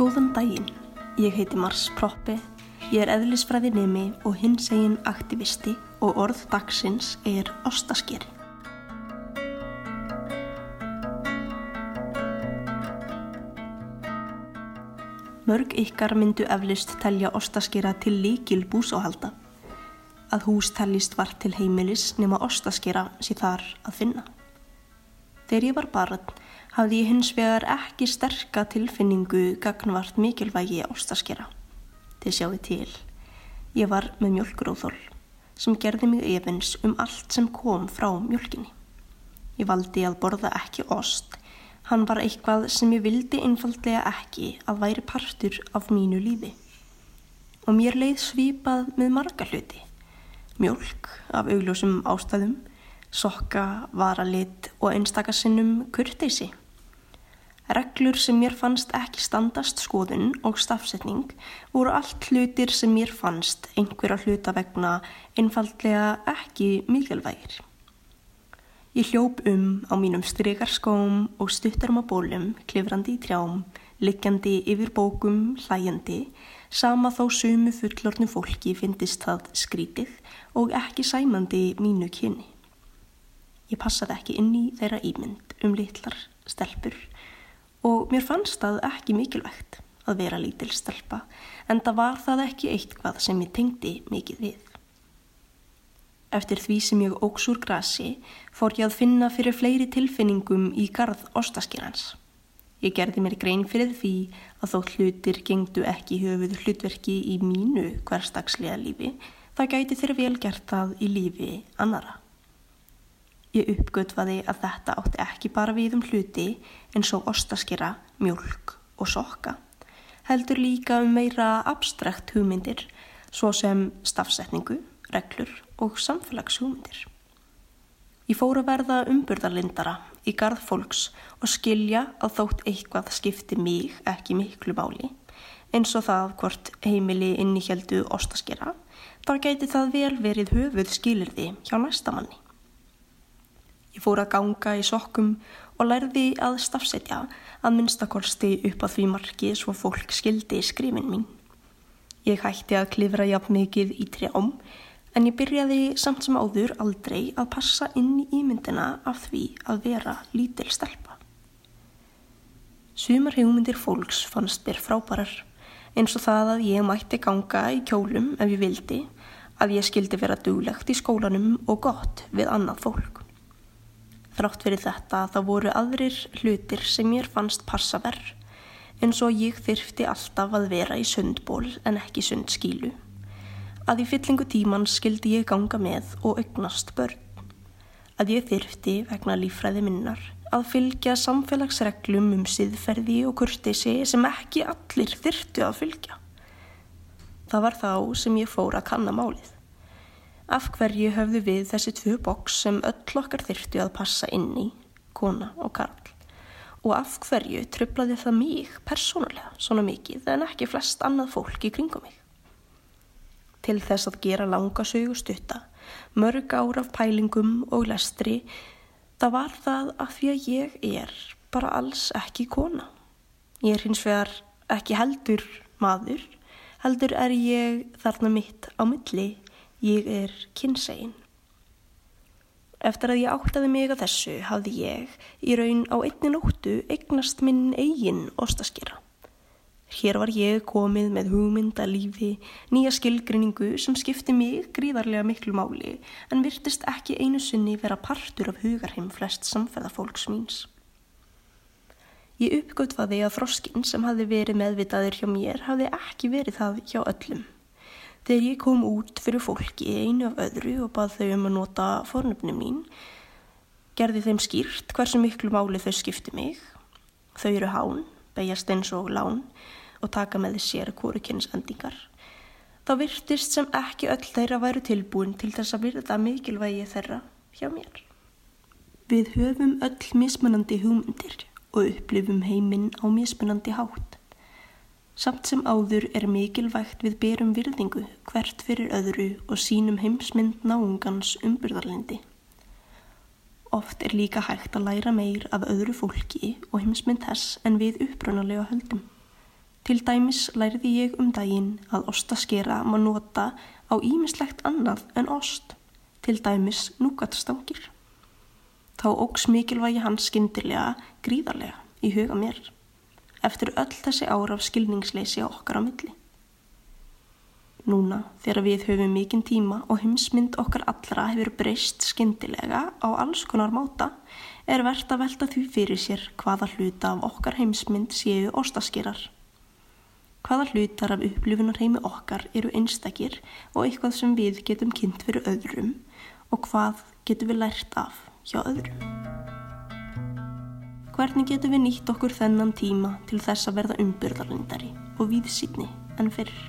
Góðan daginn, ég heiti Mars Proppi, ég er eðlisfræði nemi og hins egin aktivisti og orð dagsins er ostaskeri. Mörg ykkar myndu eflist telja ostaskera til líkil búsáhalda. Að hús tellist var til heimilis nema ostaskera sé þar að finna. Þegar ég var barn hafði ég hins vegar ekki sterka tilfinningu gagnvart mikilvægi ástaskera. Þið sjáu til. Ég var með mjölkuróþól sem gerði mig efins um allt sem kom frá mjölkinni. Ég valdi að borða ekki ost. Hann var eitthvað sem ég vildi einfaldlega ekki að væri partur af mínu lífi. Og mér leið svipað með marga hluti. Mjölk af augljósum ástæðum sokka, varalit og einstakasinnum kurteysi. Reglur sem mér fannst ekki standast skoðun og stafsetning voru allt hlutir sem mér fannst einhverja hluta vegna einfallega ekki mikilvægir. Ég hljóp um á mínum strygarskóm og stuttarma bólum, klifrandi í trjám, liggjandi yfir bókum, hlæjandi, sama þó sumu fullornu fólki finnist það skrítið og ekki sæmandi mínu kynni. Ég passaði ekki inn í þeirra ímynd um litlar stelpur og mér fannst það ekki mikilvægt að vera lítil stelpa en það var það ekki eitthvað sem ég tengdi mikið við. Eftir því sem ég óks úr grasi fór ég að finna fyrir fleiri tilfinningum í garð ostaskirans. Ég gerði mér grein fyrir því að þó hlutir gengdu ekki höfuð hlutverki í mínu hverstagslega lífi, það gæti þeirra vel gert það í lífi annara. Ég uppgötvaði að þetta átti ekki bara við um hluti eins og ostaskera, mjölk og sokka. Heldur líka um meira abstrakt hugmyndir svo sem stafsetningu, reglur og samfélagshugmyndir. Ég fór að verða umburðarlindara í garð fólks og skilja að þótt eitthvað skipti mig ekki miklu máli eins og það hvort heimili inni heldu ostaskera, þá gæti það vel verið höfuð skilirði hjá næstamanni. Ég fór að ganga í sokkum og lærði að stafsetja að minnstakorsti upp að því marki svo fólk skildi skrifin mín. Ég hætti að klifra jafn mikið í trjám en ég byrjaði samt sem áður aldrei að passa inn í ímyndina af því að vera lítil stelpa. Sumar hugmyndir fólks fannst mér frábærar eins og það að ég mætti ganga í kjólum ef ég vildi, að ég skildi vera duglegt í skólanum og gott við annað fólk. Þrátt fyrir þetta þá voru aðrir hlutir sem mér fannst passa verð eins og ég þyrfti alltaf að vera í sundból en ekki sundskílu. Að í fyllingu tíman skildi ég ganga með og augnast börn. Að ég þyrfti vegna lífræði minnar að fylgja samfélagsreglum um siðferði og kurtisi sem ekki allir þyrftu að fylgja. Það var þá sem ég fór að kanna málið. Af hverju höfðu við þessi tvö boks sem öll okkar þyrtu að passa inn í, kona og karl? Og af hverju tröflaði það mig persónulega svona mikið en ekki flest annað fólk í kringum mig? Til þess að gera langa sögustutta, mörg ár af pælingum og lestri, það var það að því að ég er bara alls ekki kona. Ég er hins vegar ekki heldur maður, heldur er ég þarna mitt á milli Ég er kynsegin. Eftir að ég áttaði mig að þessu hafði ég í raun á einni nóttu eignast minn eigin ostaskera. Hér var ég komið með hugmynda lífi, nýja skilgrinningu sem skipti mig gríðarlega miklu máli en virtist ekki einu sinni vera partur af hugarheim flest samferðafólks míns. Ég uppgötvaði að þroskinn sem hafði verið meðvitaður hjá mér hafði ekki verið það hjá öllum. Þegar ég kom út fyrir fólki einu af öðru og bað þau um að nota fornöfnum mín, gerði þeim skýrt hversu miklu máli þau skipti mig. Þau eru hán, beigjast eins og lán og taka með sér kórukinnsendingar. Þá virtist sem ekki öll þeirra væru tilbúin til þess að virða mikilvægi þeirra hjá mér. Við höfum öll mismunandi hugmyndir og upplifum heiminn á mismunandi hátt. Samt sem áður er mikilvægt við berum virðingu hvert fyrir öðru og sínum heimsmynd náungans umbyrðarlindi. Oft er líka hægt að læra meir af öðru fólki og heimsmynd þess en við upprunalega höldum. Til dæmis læriði ég um daginn að ostaskera má nota á ímislegt annað en ost, til dæmis núgatstangir. Þá ógs mikilvægi hans skindilega gríðarlega í huga mér, eftir öll þessi ára af skilningsleysi okkar á milli. Núna, þegar við höfum mikinn tíma og heimsmynd okkar allra hefur breyst skindilega á alls konar máta, er verðt að velta því fyrir sér hvaða hluta af okkar heimsmynd séu ostaskerar. Hvaða hlutar af upplifunarheimi okkar eru einstakir og eitthvað sem við getum kynnt fyrir öðrum og hvað getum við lært af hjá öðrum. Hvernig getum við nýtt okkur þennan tíma til þess að verða umbyrðarlindari og víðsýtni en fyrir?